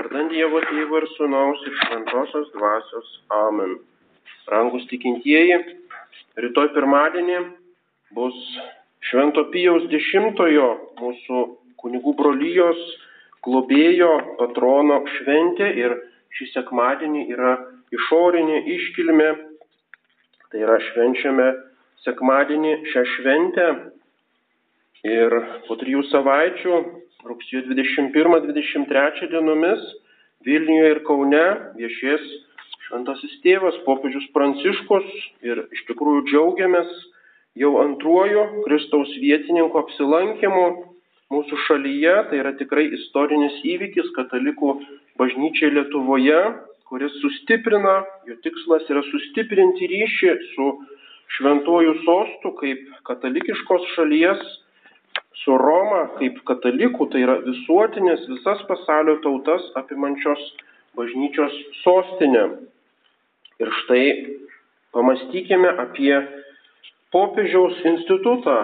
Vardant Dievo Tėvo ir Sūnaus ir Šventosios Dvasios. Amen. Rangus tikintieji, rytoj pirmadienį bus Švento Pijaus dešimtojo mūsų kunigų brolyjos globėjo patrono šventė ir šį sekmadienį yra išorinė iškilmė. Tai yra švenčiame sekmadienį šią šventę ir po trijų savaičių rugsėjo 21-23 dienomis Vilniuje ir Kaune viešės šventasis tėvas popiežius Pranciškus ir iš tikrųjų džiaugiamės jau antruoju Kristaus vietininko apsilankimu mūsų šalyje. Tai yra tikrai istorinis įvykis katalikų bažnyčiai Lietuvoje, kuris sustiprina, jo tikslas yra sustiprinti ryšį su šventuoju sostu kaip katalikiškos šalies su Roma kaip katalikų, tai yra visuotinės visas pasaulio tautas apimančios bažnyčios sostinė. Ir štai pamastykime apie popiežiaus institutą.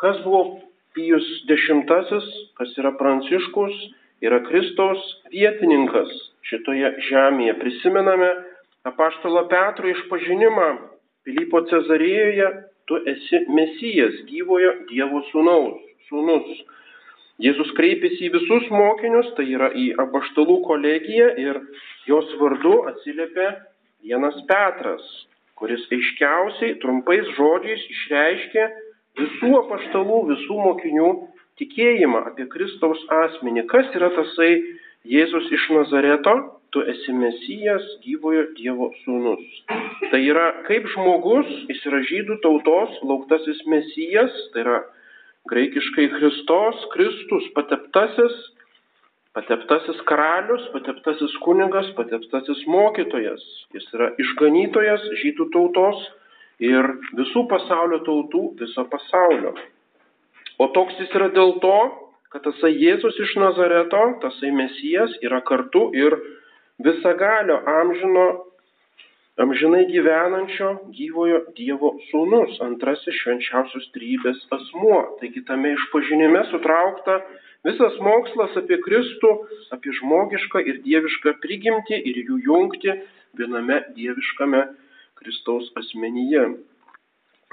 Kas buvo Pijus X, kas yra Pranciškus, yra Kristaus vietininkas šitoje žemėje. Prisimename apaštalo Petro išpažinimą Pilypo Cezarėjoje, tu esi Mesijas, gyvojo Dievo sūnaus sūnus. Jėzus kreipėsi į visus mokinius, tai yra į apaštalų kolegiją ir jos vardu atsiliepė vienas Petras, kuris aiškiausiai trumpais žodžiais išreiškė visų apaštalų, visų mokinių tikėjimą apie Kristaus asmenį. Kas yra tasai Jėzus iš Nazareto? Tu esi Mesijas, gyvojo Dievo sūnus. Tai yra kaip žmogus, jis yra žydų tautos lauktasis Mesijas, tai yra graikiškai Kristos, Kristus, pateptasis, pateptasis karalius, pateptasis kunigas, pateptasis mokytojas. Jis yra išganytojas žydų tautos ir visų pasaulio tautų, viso pasaulio. O toks jis yra dėl to, kad tasai Jėzus iš Nazareto, tasai Mesijas yra kartu ir visagalio amžino amžinai gyvenančio gyvojo Dievo sūnus, antrasis švenčiausios trybės asmuo. Taigi tame išpažinime sutraukta visas mokslas apie Kristų, apie žmogišką ir dievišką prigimtį ir jų jungti viename dieviškame Kristaus asmenyje.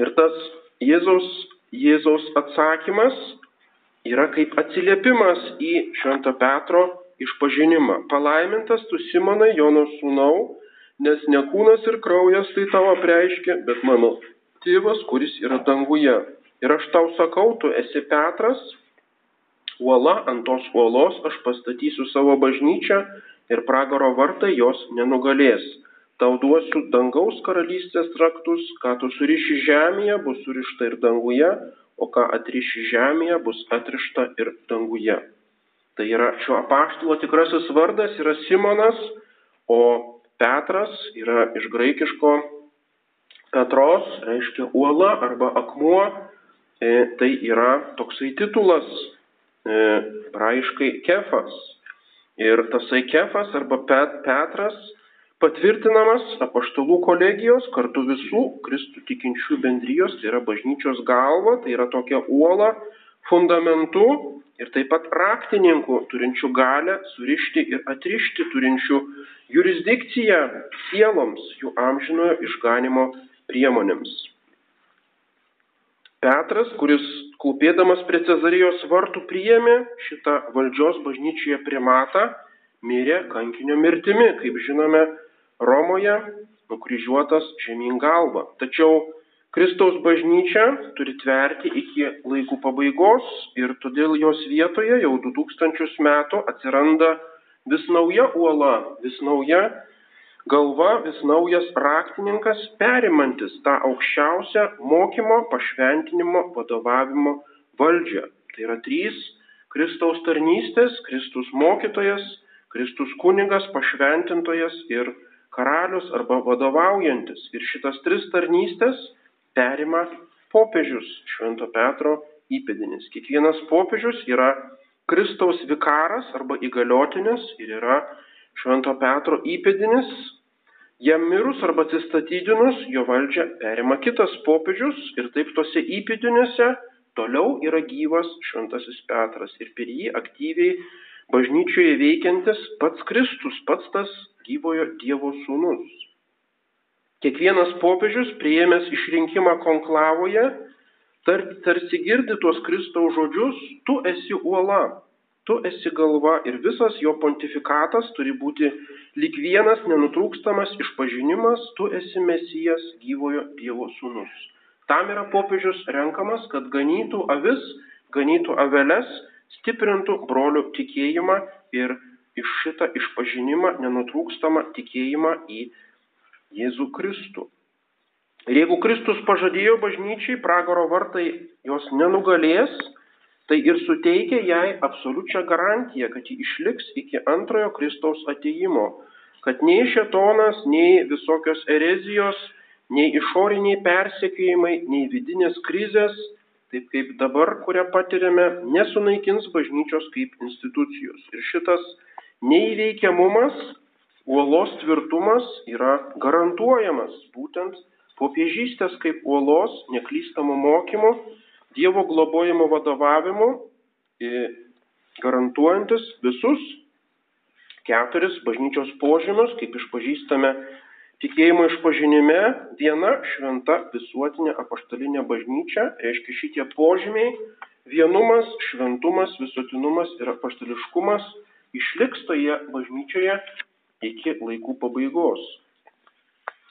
Ir tas Jėzaus, Jėzaus atsakymas yra kaip atsiliepimas į Švento Petro išpažinimą. Palaimintas tu Simonai Jono sūnau, nes ne kūnas ir kraujas tai tau apreiškia, bet mano tėvas, kuris yra danguje. Ir aš tau sakau, tu esi Petras, uola ant tos uolos aš pastatysiu savo bažnyčią ir pragaro vartai jos nenugalės. Tau duosiu dangaus karalystės traktus, ką tu suriši žemėje, bus surišta ir danguje, o ką atriši žemėje, bus atrišta ir danguje. Tai yra šio apaštalo tikrasis vardas yra Simonas, o Petras yra iš graikiško Petros, reiškia uola arba akmuo, e, tai yra toksai titulas, e, raiškai kefas. Ir tasai kefas arba Pet, Petras patvirtinamas apaštalų kolegijos kartu visų Kristų tikinčių bendrijos, tai yra bažnyčios galva, tai yra tokia uola fundamentu ir taip pat raktininkų turinčių galę surišti ir atrišti, turinčių jurisdikciją sieloms jų amžinojo išganimo priemonėms. Petras, kuris klūpėdamas prie Cezarijos vartų priėmė šitą valdžios bažnyčioje primatą, mirė kankinio mirtimi, kaip žinome, Romoje nukryžiuotas žemyn galva. Tačiau Kristaus bažnyčia turi tverti iki laikų pabaigos ir todėl jos vietoje jau 2000 metų atsiranda vis nauja uola, vis nauja galva, vis naujas raktininkas, perimantis tą aukščiausią mokymo, pašventinimo, vadovavimo valdžią. Tai yra trys Kristaus tarnystės, Kristus mokytojas, Kristus kunigas, pašventintojas ir karalius arba vadovaujantis. Ir šitas tris tarnystės perima popiežius Švento Petro įpėdinis. Kiekvienas popiežius yra Kristaus vikaras arba įgaliotinis ir yra Švento Petro įpėdinis. Jam mirus arba atsistatydinus jo valdžią perima kitas popiežius ir taip tose įpėdiniuose toliau yra gyvas Šventasis Petras ir per jį aktyviai bažnyčioje veikiantis pats Kristus, pats tas gyvojo Dievo sūnus. Kiekvienas popiežius, prieėmęs išrinkimą konklavoje, tar, tarsi girdi tuos Kristaus žodžius, tu esi uola, tu esi galva ir visas jo pontifikatas turi būti lyg vienas nenutrūkstamas išpažinimas, tu esi mesijas gyvojo Dievo sūnus. Tam yra popiežius renkamas, kad ganytų avis, ganytų aveles, stiprintų brolių tikėjimą ir iš šitą išpažinimą nenutrūkstamą tikėjimą į Jėzų Kristų. Ir jeigu Kristus pažadėjo bažnyčiai, pragaro vartai jos nenugalės, tai ir suteikia jai absoliučią garantiją, kad ji išliks iki antrojo Kristaus ateimo, kad nei šetonas, nei visokios erezijos, nei išoriniai persekiojimai, nei vidinės krizės, taip kaip dabar, kurią patiriame, nesunaikins bažnyčios kaip institucijos. Ir šitas neįveikiamumas, uolos tvirtumas yra garantuojamas būtent popiežystės kaip uolos, neklystamo mokymo, Dievo globojimo vadovavimu, garantuojantis visus keturis bažnyčios požymius, kaip išpažįstame tikėjimo išpažinime, viena šventa visuotinė apaštalinė bažnyčia, reiškia šitie požymiai - vienumas, šventumas, visuotinumas ir apaštališkumas išliks toje bažnyčioje iki laikų pabaigos.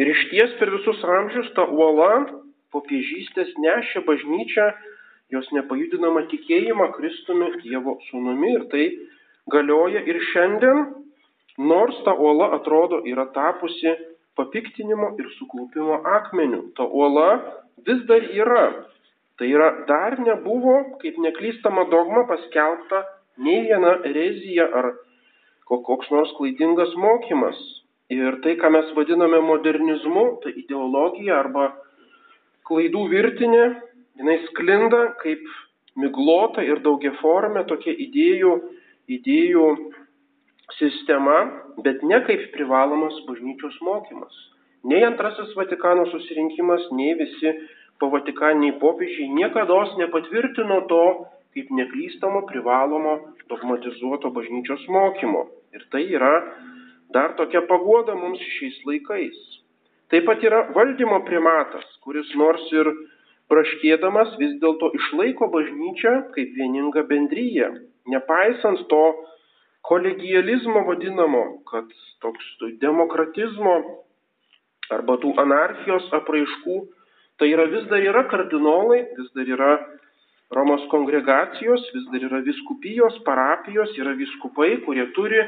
Ir iš ties per visus amžius ta uola popiežystės nešė bažnyčią jos nepajudinamą tikėjimą Kristumi Dievo sūnumi ir tai galioja ir šiandien, nors ta uola atrodo yra tapusi papiktinimo ir suklupimo akmeniu. Ta uola vis dar yra. Tai yra dar nebuvo, kaip neklystama dogma, paskelbta nei viena erezija ar koks nors klaidingas mokymas. Ir tai, ką mes vadiname modernizmu, tai ideologija arba klaidų virtinė, jinai sklinda kaip miglota ir daugiaformė tokia idėjų, idėjų sistema, bet ne kaip privalomas bažnyčios mokymas. Nei antrasis Vatikano susirinkimas, nei visi po Vatikaniniai popiežiai niekada nepatvirtino to kaip neklystamo privalomo dogmatizuoto bažnyčios mokymo. Ir tai yra dar tokia pagoda mums šiais laikais. Taip pat yra valdymo primatas, kuris nors ir praškėdamas vis dėlto išlaiko bažnyčią kaip vieningą bendryją, nepaisant to kolegializmo vadinamo, kad toks demokratizmo arba tų anarchijos apraiškų, tai yra vis dar yra kardinolai, vis dar yra Romos kongregacijos, vis dar yra viskupijos, parapijos, yra viskupai, kurie turi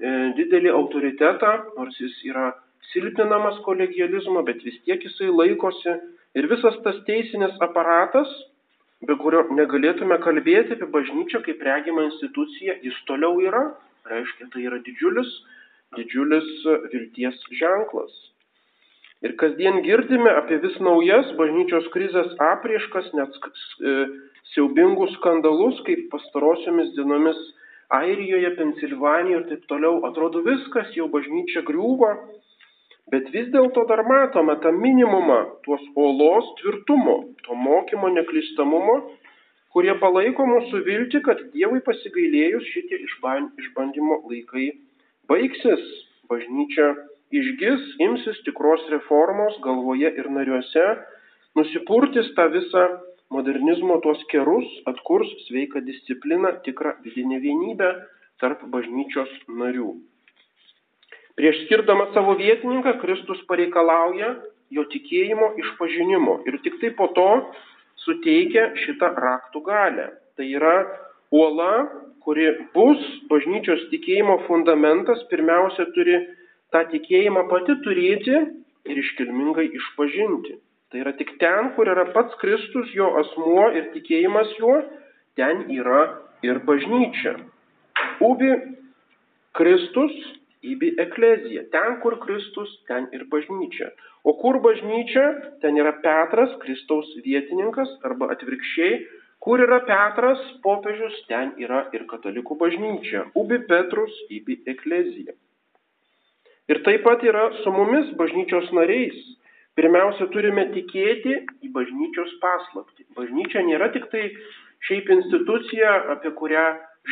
E, didelį autoritetą, nors jis yra silpninamas kolegializmo, bet vis tiek jisai laikosi. Ir visas tas teisinis aparatas, be kurio negalėtume kalbėti apie bažnyčią kaip regimą instituciją, jis toliau yra. Reiškia, tai yra didžiulis, didžiulis vilties ženklas. Ir kasdien girdime apie vis naujas bažnyčios krizės aprieškas, net e, siaubingus skandalus, kaip pastarosiomis dienomis Airijoje, Pensilvanijoje ir taip toliau, atrodo viskas, jau bažnyčia griūva, bet vis dėlto dar matome tą minimumą tuos olos tvirtumo, to mokymo neklystamumo, kurie palaiko mūsų viltį, kad Dievui pasigailėjus šitie išbandymo laikai baigsis, bažnyčia išgis, imsis tikros reformos galvoje ir nariuose, nusipurtis tą visą modernizmo tuos kerus atkurs sveiką discipliną, tikrą vidinę vienybę tarp bažnyčios narių. Prieš skirdamas savo vietininką, Kristus pareikalauja jo tikėjimo išpažinimo ir tik tai po to suteikia šitą raktų galę. Tai yra uola, kuri bus bažnyčios tikėjimo fundamentas, pirmiausia turi tą tikėjimą pati turėti ir iškilmingai išpažinti. Tai yra tik ten, kur yra pats Kristus, jo asmuo ir tikėjimas juo, ten yra ir bažnyčia. Ubi Kristus, įbi eklezija. Ten, kur Kristus, ten ir bažnyčia. O kur bažnyčia, ten yra Petras, Kristaus vietininkas, arba atvirkščiai, kur yra Petras, popiežius, ten yra ir katalikų bažnyčia. Ubi Petrus, įbi eklezija. Ir taip pat yra su mumis bažnyčios nariais. Pirmiausia, turime tikėti į bažnyčios paslapti. Bažnyčia nėra tik tai šiaip institucija, apie kurią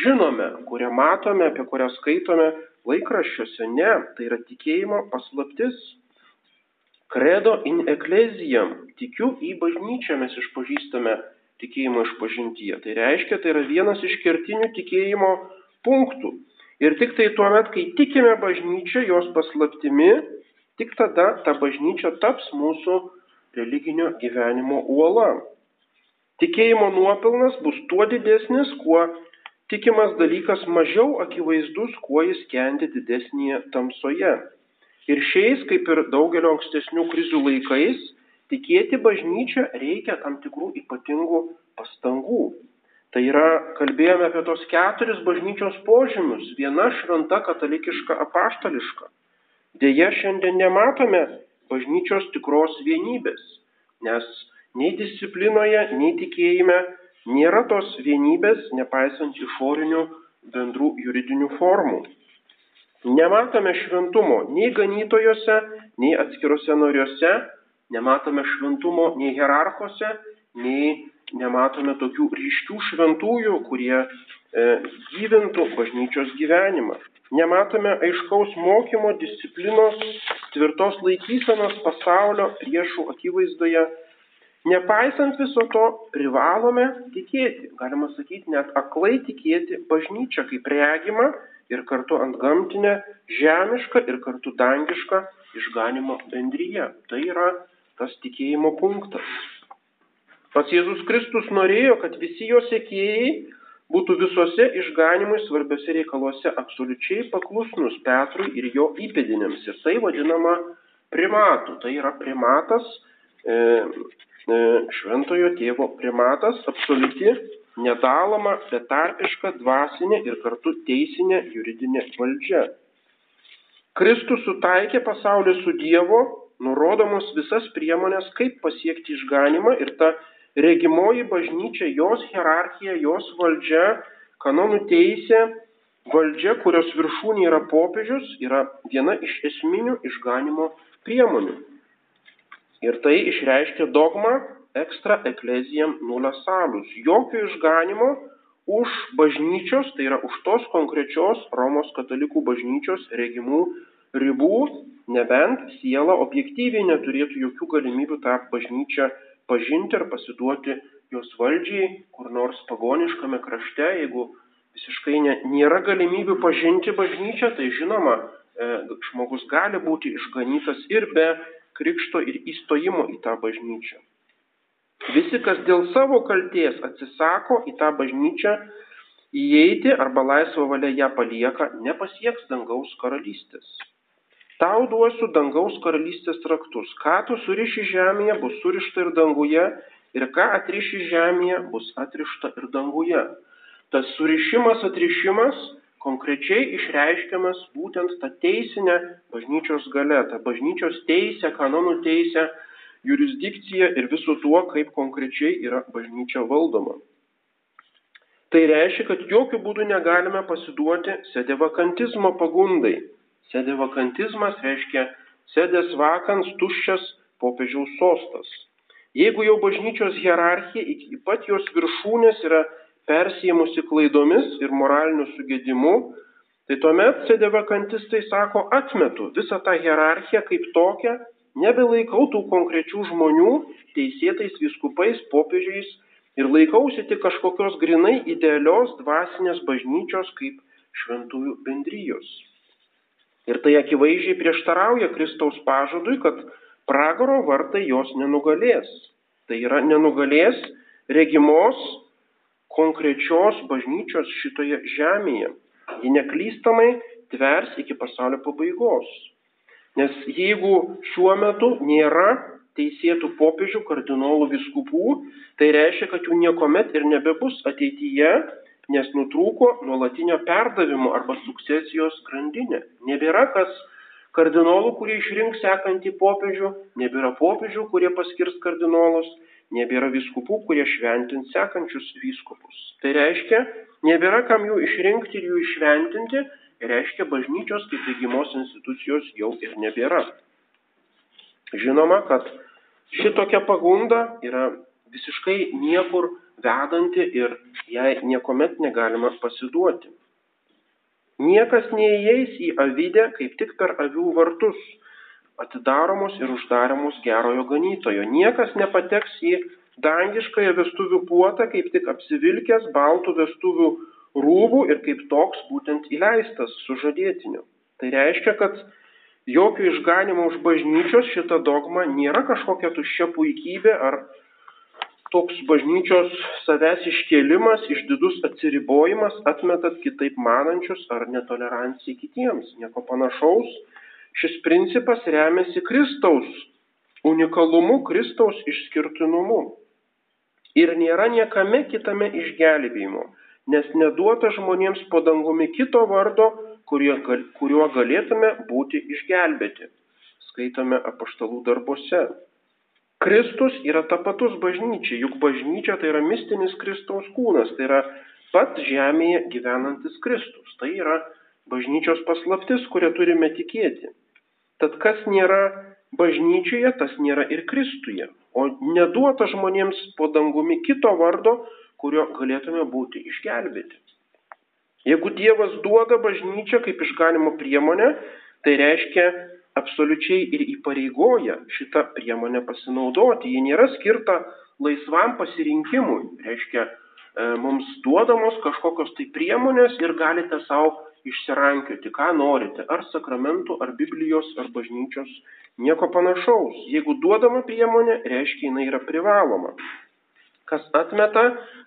žinome, kurią matome, apie kurią skaitome laikraščiuose. Ne, tai yra tikėjimo paslaptis. Credo in ecclesiam. Tikiu į bažnyčią mes išpažįstame tikėjimo išpažintyje. Tai reiškia, tai yra vienas iš kertinių tikėjimo punktų. Ir tik tai tuo met, kai tikime bažnyčią, jos paslaptimi, tik tada ta bažnyčia taps mūsų religinio gyvenimo uola. Tikėjimo nuopilnas bus tuo didesnis, kuo tikimas dalykas mažiau akivaizdus, kuo jis kendi didesnėje tamsoje. Ir šiais, kaip ir daugelio ankstesnių krizių laikais, tikėti bažnyčią reikia tam tikrų ypatingų pastangų. Tai yra, kalbėjome apie tos keturis bažnyčios požymius. Viena šventa katalikiška apaštališka. Deja, šiandien nematome bažnyčios tikros vienybės, nes nei disciplinoje, nei tikėjime nėra tos vienybės, nepaisant išorinių bendrų juridinių formų. Nematome šventumo nei ganytojose, nei atskiruose noriuose, nematome šventumo nei hierarchuose, nei nematome tokių ryškių šventųjų, kurie gyvintų bažnyčios gyvenimą. Nematome aiškaus mokymo, disciplinos, tvirtos laikysenos pasaulio priešų akivaizdoje Nepaisant viso to, privalome tikėti, galima sakyti, net aklai tikėti bažnyčią kaip regimą ir kartu ant gamtinę, žemišką ir kartu dangišką išganimo bendryje. Tai yra tas tikėjimo punktas. Pats Jėzus Kristus norėjo, kad visi jo sekėjai būtų visuose išganimui svarbiose reikaluose absoliučiai paklusnus Petrui ir jo įpėdinėms. Ir tai vadinama primatu. Tai yra primatas e, E, šventojo tėvo primatas, absoliuti, nedaloma, betarpiška, dvasinė ir kartu teisinė juridinė valdžia. Kristus sutaikė pasaulį su Dievu, nurodomos visas priemonės, kaip pasiekti išganimą ir ta regimoji bažnyčia, jos hierarchija, jos valdžia, kanonų teisė, valdžia, kurios viršūnė yra popiežius, yra viena iš esminių išganimo priemonių. Ir tai išreiškia dogma extra ecclesiam nulla salus. Jokio išganimo už bažnyčios, tai yra už tos konkrečios Romos katalikų bažnyčios regimų ribų, nebent siela objektyviai neturėtų jokių galimybių tą bažnyčią pažinti ar pasiduoti jos valdžiai, kur nors pagoniškame krašte, jeigu visiškai ne, nėra galimybių pažinti bažnyčią, tai žinoma, e, žmogus gali būti išganytas ir be krikšto ir įstojimo į tą bažnyčią. Visi, kas dėl savo kalties atsisako į tą bažnyčią įeiti arba laisvą valią ją palieka, nepasieks dangaus karalystės. Tau duosiu dangaus karalystės traktus. Ką tu suriši žemėje, bus surišta ir danguje, ir ką atriši žemėje, bus atrišta ir danguje. Tas surišimas, atrišimas konkrečiai išreiškiamas būtent ta teisinė bažnyčios gale, ta bažnyčios teisė, kanonų teisė, jurisdikcija ir visu tuo, kaip konkrečiai yra bažnyčia valdoma. Tai reiškia, kad jokių būdų negalime pasiduoti sedevakantizmo pagundai. Sedevakantizmas reiškia sedės vakans tuščias popiežiaus sostas. Jeigu jau bažnyčios hierarchija iki pat jos viršūnės yra persiemusi klaidomis ir moraliniu sugėdimu, tai tuomet sedevakantistai sako, atmetu visą tą hierarchiją kaip tokią, nebelaikau tų konkrečių žmonių teisėtais viskupais, popiežiais ir laikausi tik kažkokios grinai idealios dvasinės bažnyčios kaip šventųjų bendrijos. Ir tai akivaizdžiai prieštarauja Kristaus pažadui, kad pragaro vartai jos nenugalės. Tai yra nenugalės regimos konkrečios bažnyčios šitoje žemėje. Ji neklystamai tvers iki pasaulio pabaigos. Nes jeigu šiuo metu nėra teisėtų popiežių, kardinolų, viskupų, tai reiškia, kad jų niekuomet ir nebebus ateityje, nes nutrūko nuolatinio perdavimo arba sukcesijos grandinė. Nebėra kas kardinolų, kurie išrinks sekantį popiežių, nebėra popiežių, kurie paskirs kardinolus, nebėra viskupų, kurie šventins sekančius vyskupus. Tai reiškia, nebėra kam jų išrinkti ir jų išventinti, reiškia, bažnyčios kaip įgymos institucijos jau ir nebėra. Žinoma, kad šitokia pagunda yra visiškai niekur vedanti ir jai niekuomet negalima pasiduoti. Niekas neįeis į avidę kaip tik per avių vartus, atidaromos ir uždaromos gerojo ganytojo. Niekas nepateks į dangiškąją vestuvių puotą kaip tik apsivilkęs baltų vestuvių rūbų ir kaip toks būtent įleistas sužadėtiniu. Tai reiškia, kad jokio išganimo už bažnyčios šita dogma nėra kažkokia tuščia puikybė ar toks bažnyčios savęs iškėlimas, išdidus atsiribojimas, atmetat kitaip manančius ar netolerancija kitiems. Nieko panašaus. Šis principas remiasi Kristaus unikalumu, Kristaus išskirtinumu. Ir nėra niekame kitame išgelbėjimo, nes neduota žmonėms po dangumi kito vardo, kuriuo galėtume būti išgelbėti. Skaitome apaštalų darbuose. Kristus yra tapatus bažnyčiai, juk bažnyčia tai yra mistinis Kristaus kūnas, tai yra pats žemėje gyvenantis Kristus. Tai yra bažnyčios paslaptis, kurią turime tikėti. Tad kas nėra bažnyčioje, tas nėra ir Kristuje, o neduota žmonėms po dangumi kito vardo, kurio galėtume būti išgelbėti. Jeigu Dievas duoda bažnyčią kaip išganimo priemonę, tai reiškia absoliučiai ir įpareigoja šitą priemonę pasinaudoti. Ji nėra skirta laisvam pasirinkimui. Reiškia, e, mums duodamos kažkokios tai priemonės ir galite savo išsirankioti, ką norite. Ar sakramentų, ar Biblijos, ar bažnyčios. Nieko panašaus. Jeigu duodama priemonė, reiškia, jinai yra privaloma. Kas atmeta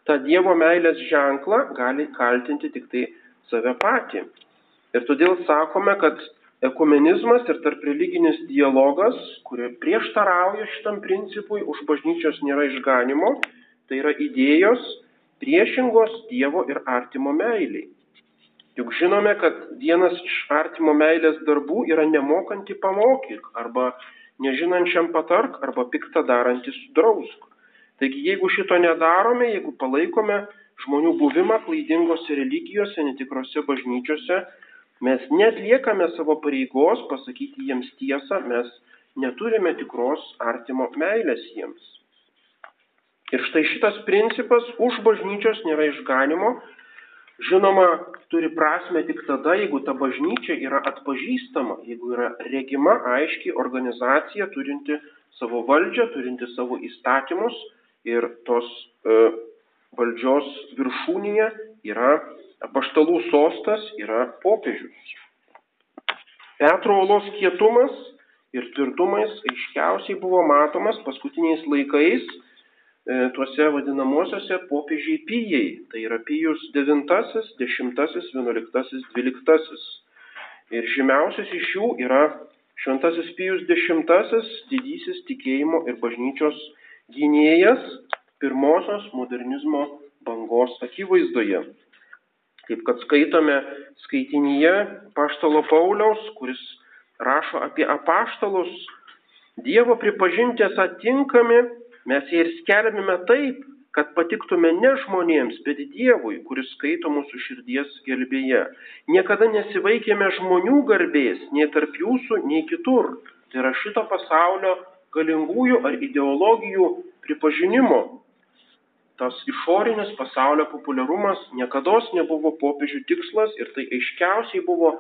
tą Dievo meilės ženklą, gali kaltinti tik tai save patį. Ir todėl sakome, kad ekumenizmas ir tarp religinis dialogas, kurie prieštarauja šitam principui, už bažnyčios nėra išganimo, tai yra idėjos priešingos Dievo ir artimo meiliai. Juk žinome, kad vienas iš artimo meilės darbų yra nemokanti pamokyk arba nežinančiam patark arba piktą darantis drausk. Taigi jeigu šito nedarome, jeigu palaikome žmonių buvimą klaidingose religijose, netikrose bažnyčiose, Mes netliekame savo pareigos pasakyti jiems tiesą, mes neturime tikros artimo meilės jiems. Ir štai šitas principas už bažnyčios nėra išganimo, žinoma, turi prasme tik tada, jeigu ta bažnyčia yra atpažįstama, jeigu yra regima aiški organizacija turinti savo valdžią, turinti savo įstatymus ir tos e, valdžios viršūnėje yra apaštalų sostas yra popiežius. Petro olos kietumas ir tvirtumas aiškiausiai buvo matomas paskutiniais laikais e, tuose vadinamosiose popiežiai pijai. Tai yra pijus 9, 10, 11, 12. Ir žymiausias iš jų yra šventasis pijus 10, didysis tikėjimo ir bažnyčios gynėjas pirmosios modernizmo bangos akivaizdoje. Kaip kad skaitome skaitinyje Paštalo Pauliaus, kuris rašo apie apaštalus, Dievo pripažinti esą tinkami, mes jie ir skelbime taip, kad patiktume ne žmonėms, bet Dievui, kuris skaito mūsų širdies gelbėje. Niekada nesivaikėme žmonių garbės, nei tarp jūsų, nei kitur. Tai yra šito pasaulio galingųjų ar ideologijų pripažinimo tas išorinis pasaulio populiarumas niekada nebuvo popiežių tikslas ir tai aiškiausiai buvo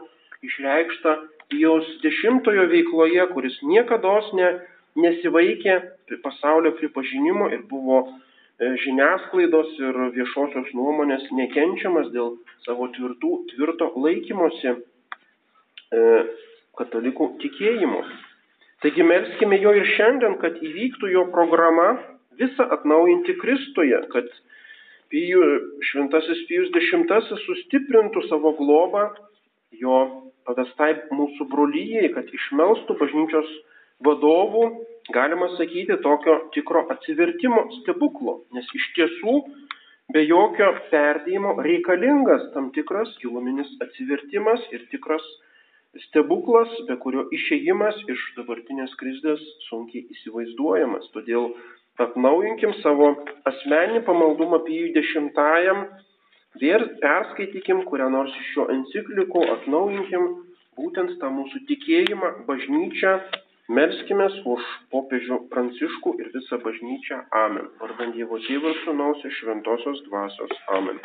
išreikšta jos dešimtojo veikloje, kuris niekada ne, nesivaikė pasaulio pripažinimo ir buvo e, žiniasklaidos ir viešosios nuomonės nekenčiamas dėl savo tvirtų, tvirto laikymosi e, katalikų tikėjimo. Taigi melskime jo ir šiandien, kad įvyktų jo programa visą atnaujinti Kristuje, kad Pijų, šventasis Pijus X sustiprintų savo globą jo pavestai mūsų brolyjei, kad išmelstų bažnyčios vadovų, galima sakyti, tokio tikro atsivertimo stebuklo, nes iš tiesų be jokio perdėjimo reikalingas tam tikras giluminis atsivertimas ir tikras stebuklas, be kurio išėjimas iš dabartinės krizės sunkiai įsivaizduojamas. Todėl atnaujinkim savo asmeninį pamaldumą Pijui dešimtajam, ir perskaitykim kurią nors iš šio enciklikų, atnaujinkim būtent tą mūsų tikėjimą, bažnyčią Melskime už popiežių Pranciškų ir visą bažnyčią. Amen. Vardant Dievo Tėvų ir Sūnaus ir Šventosios Dvasios. Amen.